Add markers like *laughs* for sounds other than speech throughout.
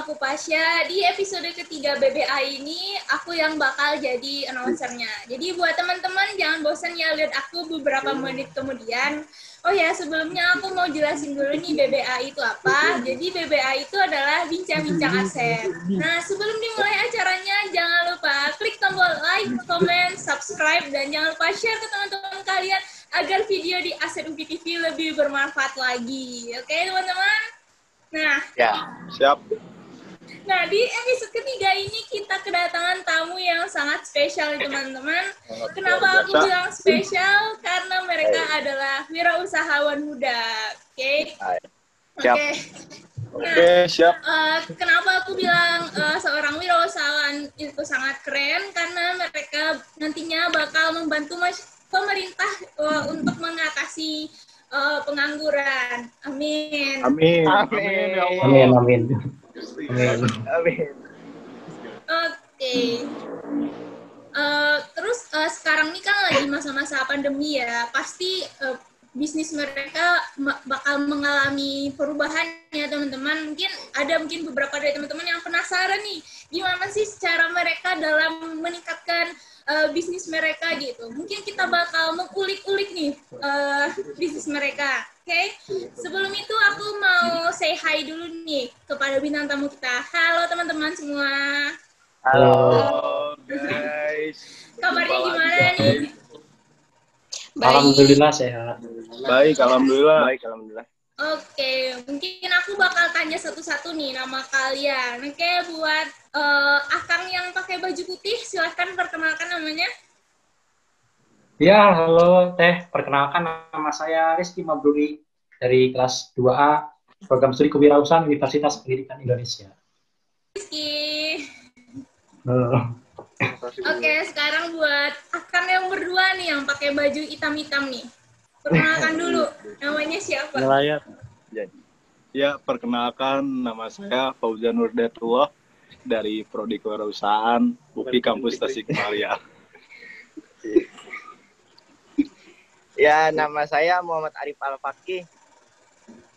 aku Pasha. Di episode ketiga BBA ini, aku yang bakal jadi announcernya. Jadi buat teman-teman jangan bosan ya lihat aku beberapa menit kemudian. Oh ya, sebelumnya aku mau jelasin dulu nih BBA itu apa. Jadi BBA itu adalah bincang-bincang aset. Nah, sebelum dimulai acaranya, jangan lupa klik tombol like, comment, subscribe, dan jangan lupa share ke teman-teman kalian agar video di Aset UPI TV lebih bermanfaat lagi. Oke, teman-teman? Nah, Ya, siap. Nah, di episode ketiga ini kita kedatangan tamu yang sangat spesial teman-teman. Kenapa aku bilang spesial? Karena mereka adalah wirausahawan muda. Oke? Hai. Oke. Siap. Oke, siap. Eh, kenapa aku bilang eh, seorang wirausahawan itu sangat keren? Karena mereka nantinya bakal membantu pemerintah eh, untuk mengatasi eh, pengangguran. Amin. Amin. Amin. ya Allah. Amin, amin. Amin. Amin. Oke. Eh, terus eh, sekarang ini kan lagi masa-masa pandemi ya, pasti eh, bisnis mereka bakal mengalami perubahan ya teman-teman. Mungkin ada mungkin beberapa dari teman-teman yang penasaran nih, gimana sih cara mereka dalam meningkatkan eh, bisnis mereka gitu. Mungkin kita bakal mengulik-ulik nih eh, bisnis mereka. Oke, sebelum itu aku mau say hi dulu nih kepada bintang tamu kita. Halo teman-teman semua. Halo, guys. Kabarnya gimana nih? guys. Alhamdulillah sehat. Baik, alhamdulillah. Baik, alhamdulillah. Oke, mungkin aku bakal tanya satu-satu nih nama kalian. Oke, buat eh, Akang yang pakai baju putih, silahkan perkenalkan namanya. Ya, halo Teh. Perkenalkan nama saya Rizky Mabruri dari kelas 2A Program Studi Kewirausahaan Universitas Pendidikan Indonesia. Rizky. Eh, Oke, sekarang buat Akang yang berdua nih yang pakai baju hitam-hitam nih. Perkenalkan dulu, namanya siapa? Ngelayat. Jadi. Ya, perkenalkan nama saya Fauzan Nurdatullah dari Prodi Kewirausahaan UPI Kampus Tasikmalaya. *laughs* Ya, nama saya Muhammad Arif Al-Fakih.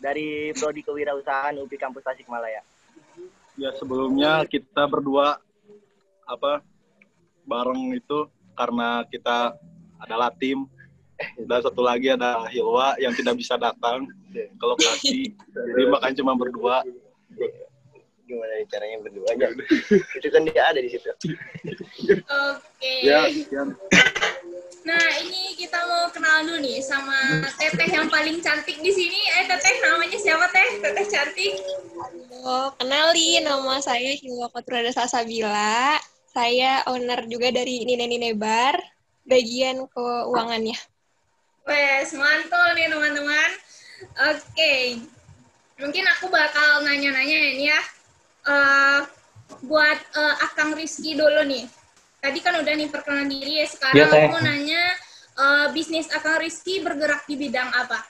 Dari Prodi Kewirausahaan UPI Kampus Tasikmalaya. Ya, sebelumnya kita berdua apa bareng itu karena kita adalah tim dan satu lagi ada Hilwa yang tidak bisa datang ke lokasi. Jadi makanya cuma berdua Gimana caranya berdua aja? *laughs* Itu kan dia ada di situ. Oke. ya sekian. Nah, ini kita mau kenal dulu nih sama Teteh yang paling cantik di sini. Eh, Teteh namanya siapa, Teh? Teteh cantik. Halo, kenalin nama saya Hilwa Kotrada Salsabila. Saya owner juga dari Nine Nine Bar, bagian keuangannya. Wes, mantul nih teman-teman. Oke. Mungkin aku bakal nanya-nanya ini ya. Eh, buat eh, Akang Rizky dulu nih. Tadi kan udah nih perkenalan diri ya. Sekarang Iya, Teh. aku nanya eh, bisnis Akang Rizky bergerak di bidang apa?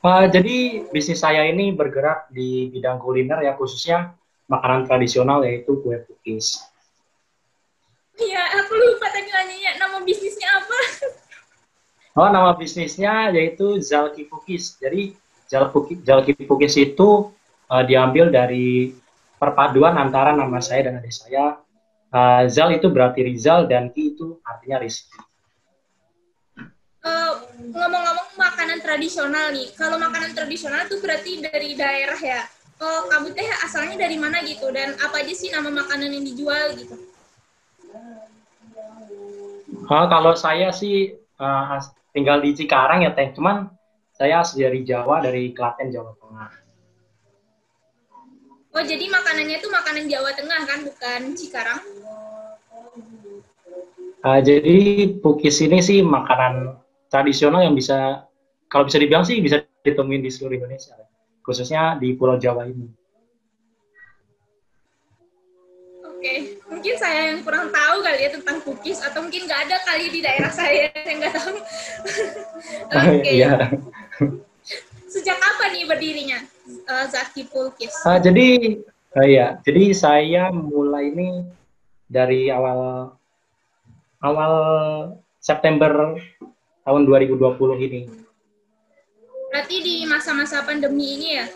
eh, jadi bisnis saya ini bergerak di bidang kuliner ya khususnya makanan tradisional yaitu kue pukis. Ya, aku lupa tadi nanyanya nama bisnisnya apa. *laughs* Oh, nama bisnisnya yaitu Zalki Pukis. Jadi Zalki, Zalki Pukis itu eh, diambil dari perpaduan antara nama saya dan adik saya. Eh, Zal itu berarti Rizal dan Ki itu artinya Rizky. Eh, ngomong-ngomong makanan tradisional nih. Kalau makanan tradisional tuh berarti dari daerah ya. Oh, kamu teh asalnya dari mana gitu dan apa aja sih nama makanan yang dijual gitu? Eh, kalau saya sih as- tinggal di Cikarang ya Teh, cuman saya asli dari Jawa, dari Klaten, Jawa Tengah. Oh, jadi makanannya tuh makanan Jawa Tengah kan, bukan Cikarang? Eh, jadi pukis ini sih makanan tradisional yang bisa, kalau bisa dibilang sih bisa ditemuin di seluruh Indonesia, khususnya di Pulau Jawa ini. Oke, mungkin saya yang kurang tahu kali ya tentang cookies atau mungkin nggak ada kali di daerah saya, *laughs* saya nggak tahu. *laughs* Oke, Iya. sejak kapan nih berdirinya eh, Zaki Pulkis? Ah, jadi, ah, iya, jadi saya mulai ini dari awal awal September tahun 2020 ini. Berarti di masa-masa pandemi ini ya?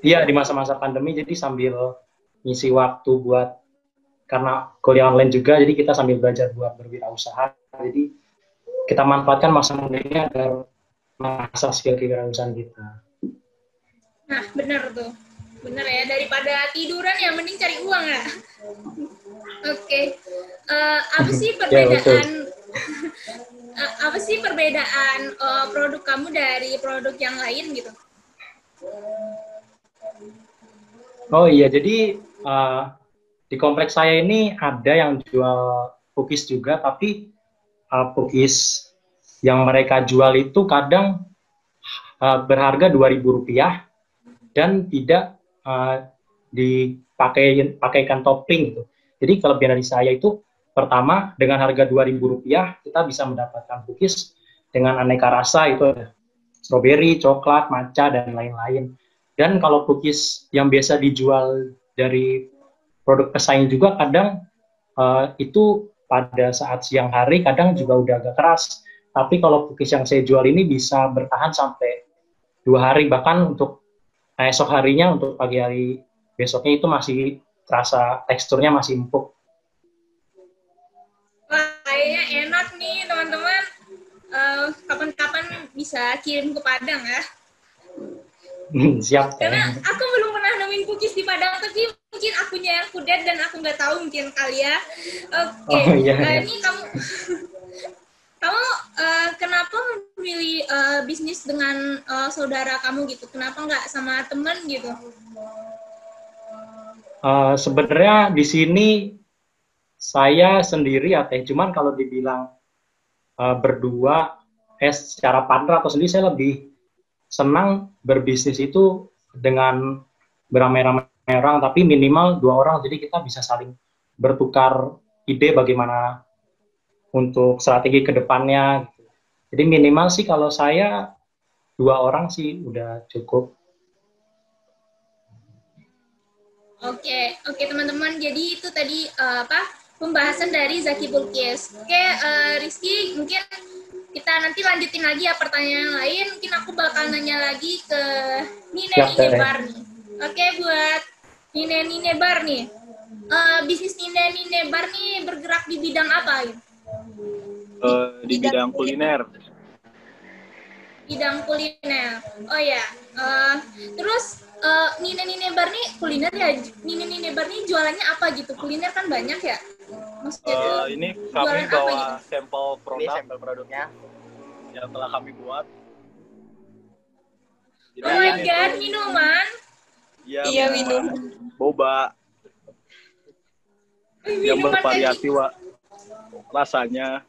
Iya di masa-masa pandemi jadi sambil ngisi waktu buat karena kuliah online juga jadi kita sambil belajar buat berwirausaha jadi kita manfaatkan masa muda ini agar masa skill kewirausahaan kita. Nah, benar tuh. Bener ya, daripada tiduran ya mending cari uang ya. Oke. Eh, apa sih *laughs* Ya, perbedaan *laughs* eh, apa sih perbedaan eh, produk kamu dari produk yang lain gitu? Oh iya, jadi uh, di kompleks saya ini ada yang jual cookies juga, tapi uh, cookies yang mereka jual itu kadang uh, berharga Rp2.000 dan tidak uh, dipakai pakaikan topping gitu. Jadi kelebihan dari saya itu pertama dengan harga Rp2.000 kita bisa mendapatkan cookies dengan aneka rasa itu ada strawberry, coklat, matcha dan lain-lain. Dan kalau cookies yang biasa dijual dari produk pesaing juga kadang uh, itu pada saat siang hari kadang juga udah agak keras. Tapi kalau cookies yang saya jual ini bisa bertahan sampai dua hari bahkan untuk nah, esok harinya untuk pagi hari besoknya itu masih terasa teksturnya masih empuk. Wah, kayaknya enak nih teman-teman. Eh, Kapan-kapan bisa kirim ke Padang ya. Siap. Karena aku belum pernah nemuin cookies di Padang, tapi mungkin akunya yang kudet dan aku nggak tahu mungkin kali ya. Oke, Oh, iya, Nah, iya. ini kamu kamu *laughs* eh, kenapa eh, bisnis dengan eh, saudara kamu gitu? Kenapa nggak sama temen gitu? Eh, sebenarnya di sini saya sendiri ya teh cuman kalau dibilang eh, berdua eh secara partner atau sendiri saya lebih senang berbisnis itu dengan beramai-ramai orang tapi minimal dua orang jadi kita bisa saling bertukar ide bagaimana untuk strategi ke depannya gitu. Jadi minimal sih kalau saya dua orang sih udah cukup Oke, oke teman-teman. Jadi itu tadi eh, apa pembahasan dari Zaki Bulkis. Oke, eh, Rizky mungkin kita nanti lanjutin lagi ya pertanyaan lain. Mungkin aku bakal nanya lagi ke Nine Siap, Nine Teh. Bar nih. Oke, buat Nine Nine Bar nih. Eh, bisnis Nine Nine Bar nih bergerak di bidang apa? gitu? Eh, di bidang kuliner. Bidang kuliner. Oh ya. Eh, terus eh, Nine Nine Bar nih kuliner ya. Nine Nine Bar nih jualannya apa gitu? Kuliner kan banyak ya. Maksudnya tuh Eh, ini kami bawa gitu? sampel Ini produk sampel produknya. yang telah kami buat. Jadi Oh my ini god, tuh- minuman. Iya, Iya, minuman. Boba yang Minuman bervariasi, Wak. Rasanya.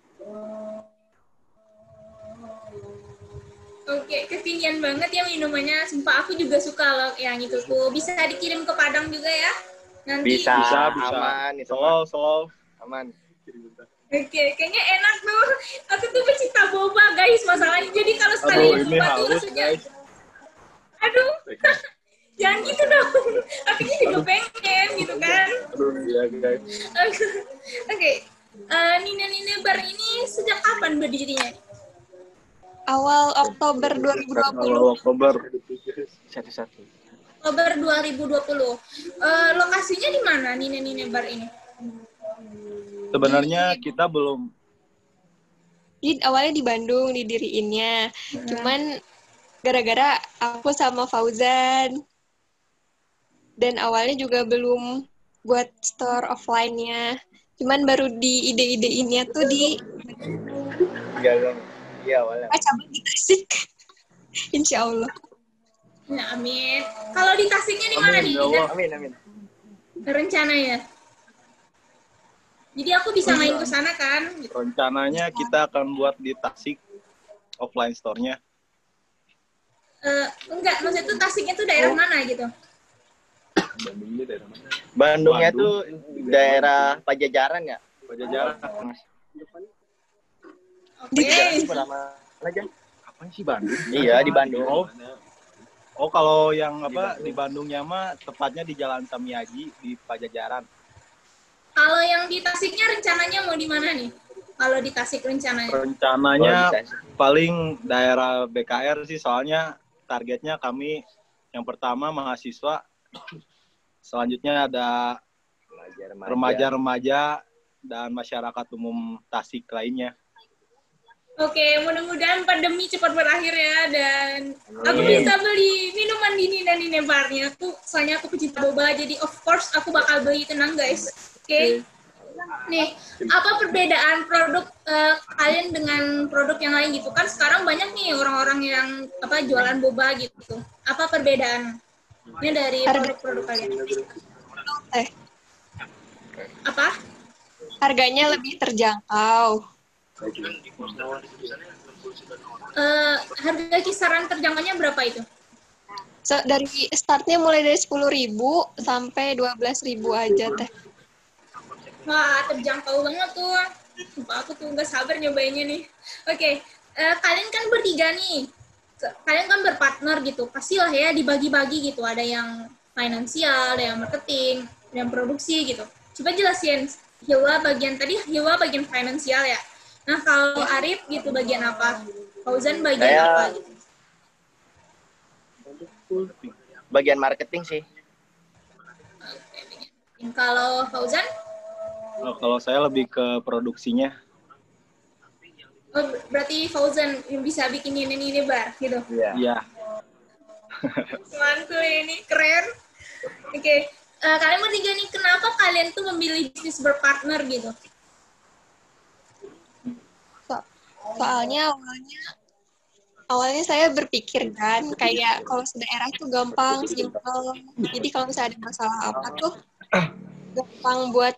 Oke, kekinian banget ya minumannya. Sumpah aku juga suka loh yang itu tuh. Bisa dikirim ke Padang juga ya? Nanti. Bisa, Bisa, bisa. aman itu slow. aman. Oke, kayaknya enak tuh. Aku tuh pecinta boba guys masalahnya. Jadi kalau sekali Aduh, ini boba tuh rasanya, guys. aduh, *laughs* jangan gitu dong. Aku juga pengen gitu kan. Aduh, iya, guys. Oke, Eh, Nina Nina Bar ini sejak kapan berdirinya? Awal Oktober 2020. Awal Oktober. Satu-satu. Oktober 2020. Eh, lokasinya di mana Nina Nina Bar ini? Sebenarnya kita belum Jadi awalnya di Bandung didiriinnya. Cuman gara-gara aku sama Fauzan. Dan awalnya juga belum buat store offline-nya. Cuman baru di ide-ideinnya tuh di Jalan. Iya, awalnya. ah, cabang di Tasik. *laughs* Insya Allah. Ya, amin. Kalau di Tasiknya di mana Amin, nih? ya Allah. Amin, amin. Rencana ya? Jadi aku bisa main ke sana kan? Gitu. rencananya kita akan buat di Tasik offline store-nya. Eh, enggak, maksudnya tuh Tasiknya tuh daerah mana gitu? Bandungnya daerah mana? Bandungnya Bandung. tuh daerah Pajajaran ya? Pajajaran. Pertama aja. Apa sih Bandung? Iya, di Bandung. Oh, oh kalau yang apa di Bandungnya mah tepatnya di Jalan Tamiyaji di Pajajaran. Kalau yang di Tasiknya rencananya mau di mana nih? Kalau di Tasik rencananya? Rencananya Oh, bisa. paling daerah BKR sih soalnya targetnya kami Yang pertama mahasiswa, selanjutnya ada Remaja-remaja. dan masyarakat umum Tasik lainnya. Oke, mudah-mudahan pandemi cepat berakhir ya dan aku bisa beli minuman dini dan dini barnya. Aku soalnya aku pecinta boba, jadi of course aku bakal beli tenang guys. Oke. Nih, apa perbedaan produk eh, kalian dengan produk yang lain gitu kan? Sekarang banyak nih orang-orang yang apa jualan boba gitu. Apa perbedaannya dari produk-produk kalian? Eh, Apa? harganya lebih terjangkau. Eh, harga kisaran terjangkaunya berapa itu? So, dari startnya mulai dari 10.000 sampai 12.000 aja teh. Wah, terjangkau banget tuh. Sumpah aku tuh nggak sabar nyobainnya nih. Oke, eh, kalian kan bertiga nih. Kalian kan berpartner gitu. Pastilah ya dibagi-bagi gitu. Ada yang finansial, ada yang marketing, ada yang produksi gitu. Coba jelasin. Hilwa bagian tadi, Hilwa bagian finansial ya. Nah, kalau Arif gitu bagian apa? Fauzan bagian Saya- apa gitu? Bagian marketing sih. Kalau Fauzan, Oh, kalau saya lebih ke produksinya. Oh, berarti Fauzan yang bisa bikin ini ini bar gitu. Iya. Iya. Mantul ini keren. Oke, Eh, kalian bertiga nih kenapa kalian tuh memilih bisnis berpartner gitu? So- soalnya awalnya awalnya saya berpikir kan kayak kalau sedaerah itu gampang, simpel. Jadi kalau misalnya ada masalah apa tuh gampang buat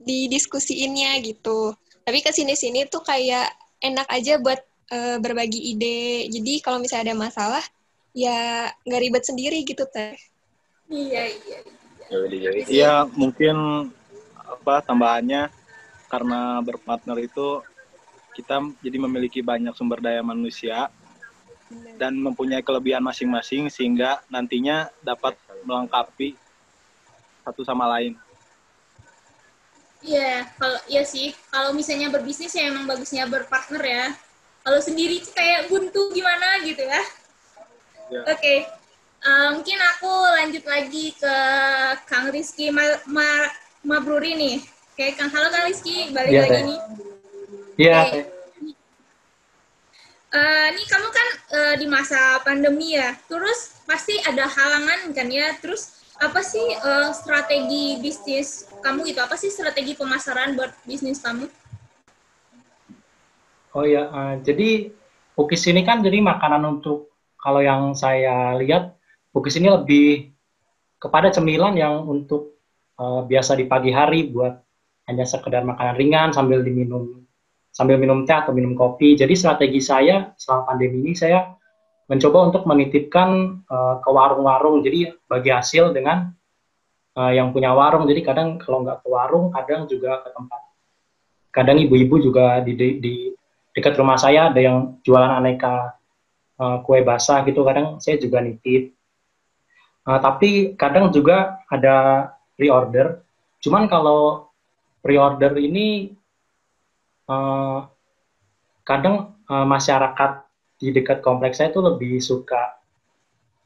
didiskusiinnya gitu. Tapi ke sini-sini tuh kayak enak aja buat eh, berbagi ide. Jadi kalau misalnya ada masalah ya nggak ribet sendiri gitu teh. Iya iya. Iya, mungkin apa tambahannya karena berpartner itu kita jadi memiliki banyak sumber daya manusia dan mempunyai kelebihan masing-masing sehingga nantinya dapat melengkapi satu sama lain. Iya, kalau iya sih, kalau misalnya berbisnis ya emang bagusnya berpartner ya. Kalau sendiri sih kayak buntu gimana gitu ya. Ya. Oke, eh, mungkin aku lanjut lagi ke Kang Rizky Ma Ma Mabruri nih. Oke, Kang halo Kang Rizky, balik Iya, lagi nih. Iya, Oke. Eh, ini kamu kan eh, di masa pandemi ya, terus pasti ada halangan kan ya. Terus apa sih eh, strategi bisnis kamu gitu? Apa sih strategi pemasaran buat bisnis kamu? Oh ya, eh, jadi cookies ini kan jadi makanan untuk kalau yang saya lihat cookies ini lebih kepada cemilan yang untuk eh, biasa di pagi hari buat hanya sekedar makanan ringan sambil diminum sambil minum teh atau minum kopi. Jadi strategi saya selama pandemi ini saya mencoba untuk menitipkan eh, ke warung-warung. Jadi bagi hasil dengan eh, yang punya warung. Jadi kadang kalau nggak ke warung, kadang juga ke tempat. Kadang ibu-ibu juga di, di, di dekat rumah saya ada yang jualan aneka uh, kue basah gitu kadang saya juga nitip Uh, tapi kadang juga ada pre-order cuman kalau pre-order ini uh, kadang uh, masyarakat di dekat kompleks saya itu lebih suka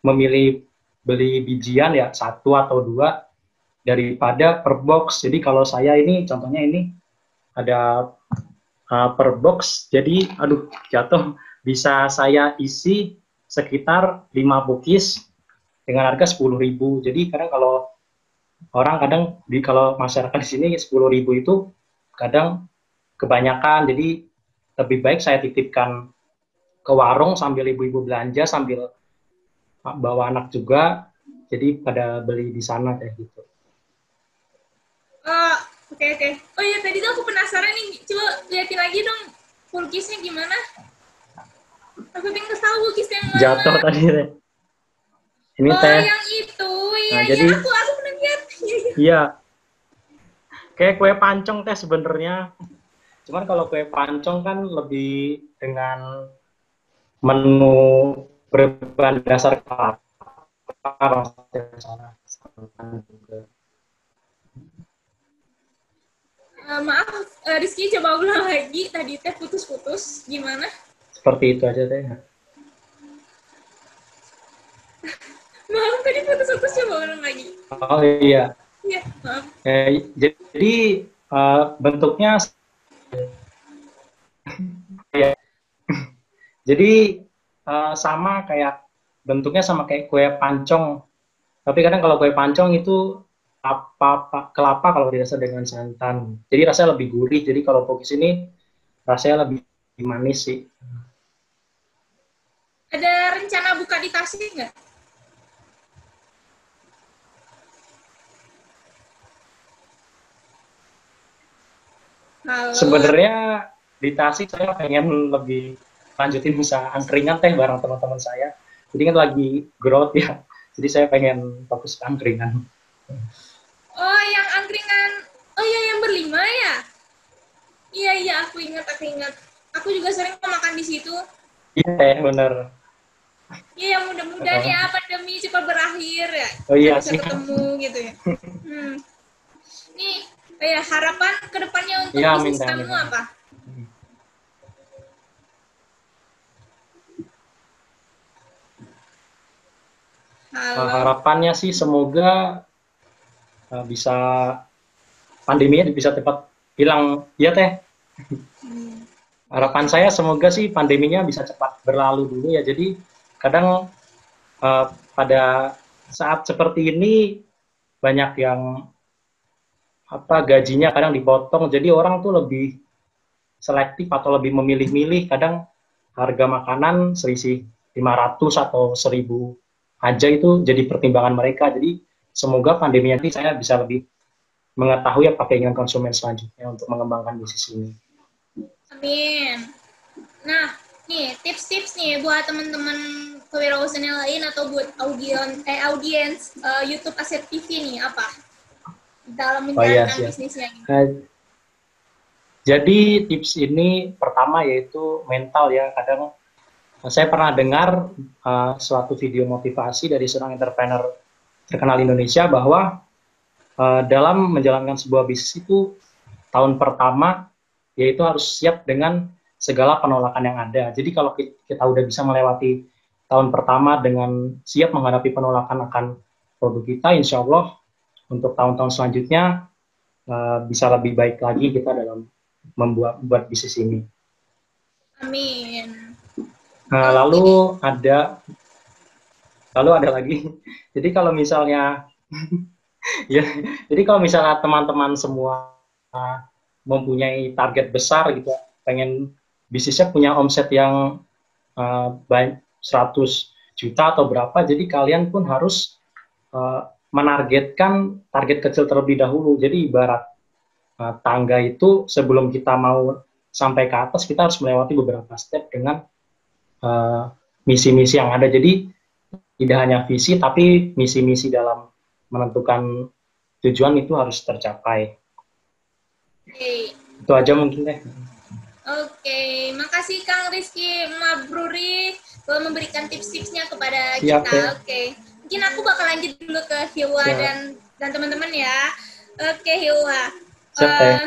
memilih beli bijian ya satu atau dua daripada per box jadi kalau saya ini contohnya ini ada uh, per box. Jadi, aduh, jatuh. Bisa saya isi sekitar 5 bukis dengan harga 10.000. Jadi, kadang kalau orang kadang di kalau masyarakat di sini 10.000 itu kadang kebanyakan. Jadi, lebih baik saya titipkan ke warung sambil ibu-ibu belanja sambil bawa anak juga. Jadi, pada beli di sana kayak gitu. Oh, oke oke. Oh iya tadi tuh aku penasaran nih. Coba liatin lagi dong kulkisnya gimana. Aku pengen tahu kulkisnya yang mana. Jatuh tadi. Teh. Ini oh, teh. yang itu. Iya, Nah, iya. jadi- Aku, aku pernah lihat. *laughs* Iya. Kayak kue pancong teh sebenarnya. Cuman kalau kue pancong kan lebih dengan menu berbahan dasar kelapa. Eh, maaf, eh, Rizky coba ulang lagi. Tadi teh putus-putus. Gimana? Seperti itu aja teh. *laughs* Maaf tadi putus-putus coba ulang lagi. Oh iya. Iya, maaf. Eh, jadi eh, bentuknya jadi eh, sama kayak bentuknya sama kayak kue pancong. Tapi kadang kalau kue pancong itu apa, apa kelapa kalau dirasa dengan santan. Jadi rasanya lebih gurih. Jadi kalau pokis ini rasanya lebih manis sih. Ada rencana buka di Tasik nggak? Sebenarnya di Tasik saya pengen lebih lanjutin usaha angkringan teh bareng teman-teman saya. Jadi kan lagi growth ya. Jadi saya pengen fokus ke angkringan. Oh, yang angkringan. Oh iya, yang berlima ya? Iya, iya, aku ingat, aku ingat. Aku juga sering makan di situ. Iya teh bener. Iya, mudah-mudahan ya pandemi cepat berakhir ya. Oh iya Bisa sih. ketemu gitu ya. *laughs* Hmm. Nih, ya harapan ke depannya untuk amin, bisnis kamu apa? Halo. harapannya sih semoga uh, bisa pandeminya bisa cepat hilang ya teh. Hmm. Harapan saya semoga sih pandeminya bisa cepat berlalu dulu ya. Jadi kadang uh, pada saat seperti ini banyak yang apa gajinya kadang dipotong. Jadi orang tuh lebih selektif atau lebih memilih-milih. Kadang harga makanan selisih 500 atau 1000 aja itu jadi pertimbangan mereka. Jadi semoga pandemi nanti saya bisa lebih mengetahui apa keinginan konsumen selanjutnya untuk mengembangkan bisnis ini. Amin. Nah, nih tips-tips nih buat teman-teman kewirausahaan yang lain atau buat audiens eh audiens eh, YouTube Aset TV nih apa? Dalam Oh iya, menjalankan bisnisnya ini. Nah, jadi tips ini pertama yaitu mental ya. Kadang saya pernah dengar uh, suatu video motivasi dari seorang entrepreneur terkenal Indonesia bahwa uh, dalam menjalankan sebuah bisnis itu tahun pertama yaitu harus siap dengan segala penolakan yang ada. Jadi kalau ki- kita udah bisa melewati tahun pertama dengan siap menghadapi penolakan akan produk kita, insya Allah untuk tahun-tahun selanjutnya uh, bisa lebih baik lagi kita dalam membuat buat bisnis ini. Amin. Nah, lalu ada lalu ada lagi. *laughs* Jadi kalau misalnya *laughs* ya, jadi kalau misalnya teman-teman semua mempunyai target besar gitu, pengen bisnisnya punya omset yang uh, baik 100 juta atau berapa, jadi kalian pun harus uh, menargetkan target kecil terlebih dahulu. Jadi ibarat uh, tangga itu sebelum kita mau sampai ke atas, kita harus melewati beberapa step dengan uh, misi-misi yang ada. Jadi tidak hanya visi, tapi misi-misi dalam menentukan tujuan itu harus tercapai. Oke. Itu aja mungkin deh. Oke, makasih Kang Rizky Mabruri telah memberikan tips-tipsnya kepada Siap, kita. ya. Oke, mungkin aku bakal lanjut dulu ke Hilwa Siap. dan dan teman-teman ya. Oke. Siap, Teh. Eh,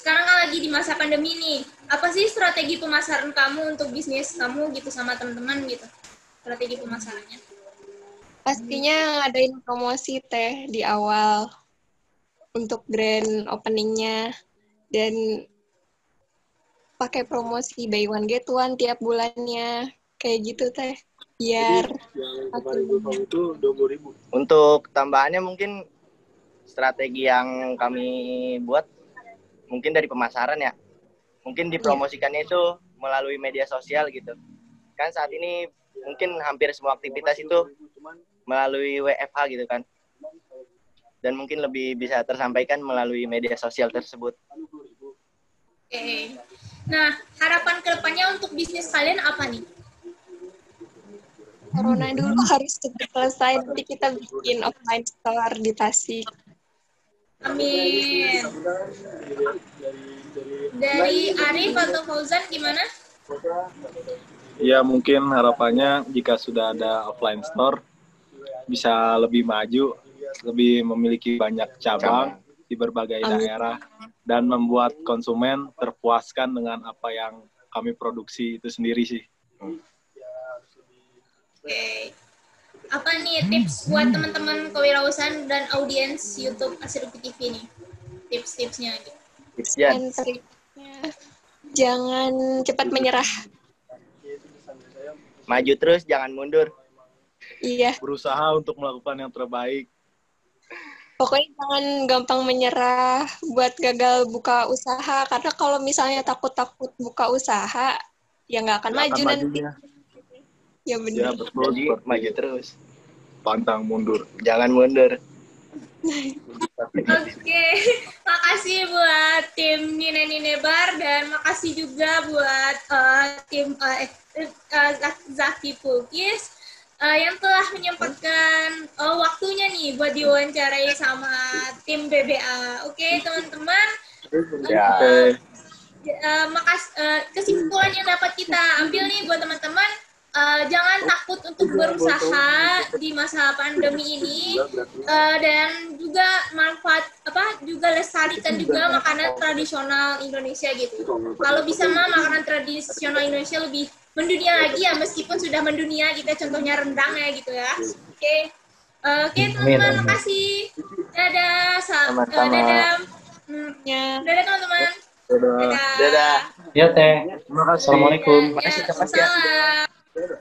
sekarang kan lagi di masa pandemi nih. Apa sih strategi pemasaran kamu untuk bisnis kamu gitu sama teman-teman gitu? Strategi pemasarannya. Pastinya ngadain promosi teh di awal untuk grand openingnya dan pakai promosi buy one get one tiap bulannya kayak gitu teh biar puluh ribu. Untuk tambahannya mungkin strategi yang kami buat mungkin dari pemasaran ya. Mungkin dipromosikannya itu melalui media sosial gitu. Kan saat ini mungkin hampir semua aktivitas itu melalui WFH gitu kan. Dan mungkin lebih bisa tersampaikan melalui media sosial tersebut. Oke. Nah, harapan ke depannya untuk bisnis kalian apa nih? corona dulu *laughs* harus cepat selesai nanti kita bikin offline store di Tasik Amin. Dari Arif atau Fauzan gimana? Ya mungkin harapannya jika sudah ada offline store bisa lebih maju, lebih memiliki banyak cabang di berbagai Amin. daerah dan membuat konsumen terpuaskan dengan apa yang kami produksi itu sendiri sih. Oke. apa nih tips buat teman-teman kewirausahaan dan audiens YouTube Asirupi TV nih? Tips-tipsnya gitu. Triknya, jangan cepat menyerah. Maju terus, jangan mundur. Iya, Berusaha untuk melakukan yang terbaik. pokoknya jangan gampang menyerah buat gagal buka usaha. Karena kalau misalnya takut-takut buka usaha, ya nggak akan maju akan nanti. majunya. Ya Ya benar. betul. Jadi seperti maju terus. Pantang mundur. Jangan mundur. Oke, makasih buat tim Nine Nine Bar dan makasih juga buat eh, tim Zak- Zaki Pulkis eh, yang telah menyempatkan eh, waktunya nih buat diwawancarai sama tim BBA. Oke, teman-teman. Ya. Eh, eh, makas eh, kesimpulan yang dapat kita ambil nih buat teman-teman eh, jangan takut untuk berusaha di masa pandemi ini Eh, dan juga manfaat apa juga lestarikan juga makanan tradisional Indonesia gitu kalau bisa mah makanan tradisional Indonesia lebih mendunia lagi ya meskipun sudah mendunia kita contohnya rendang ya gitu ya oke Eh, oke teman-teman makasih dadah eh, Sama-sama. dadah Hmm, Ya. dadah teman-teman Dadah. dadah Dadah. Ya teh. Terima kasih. Assalamualaikum. Ya, Makasih, Kak Fasya. salam. better.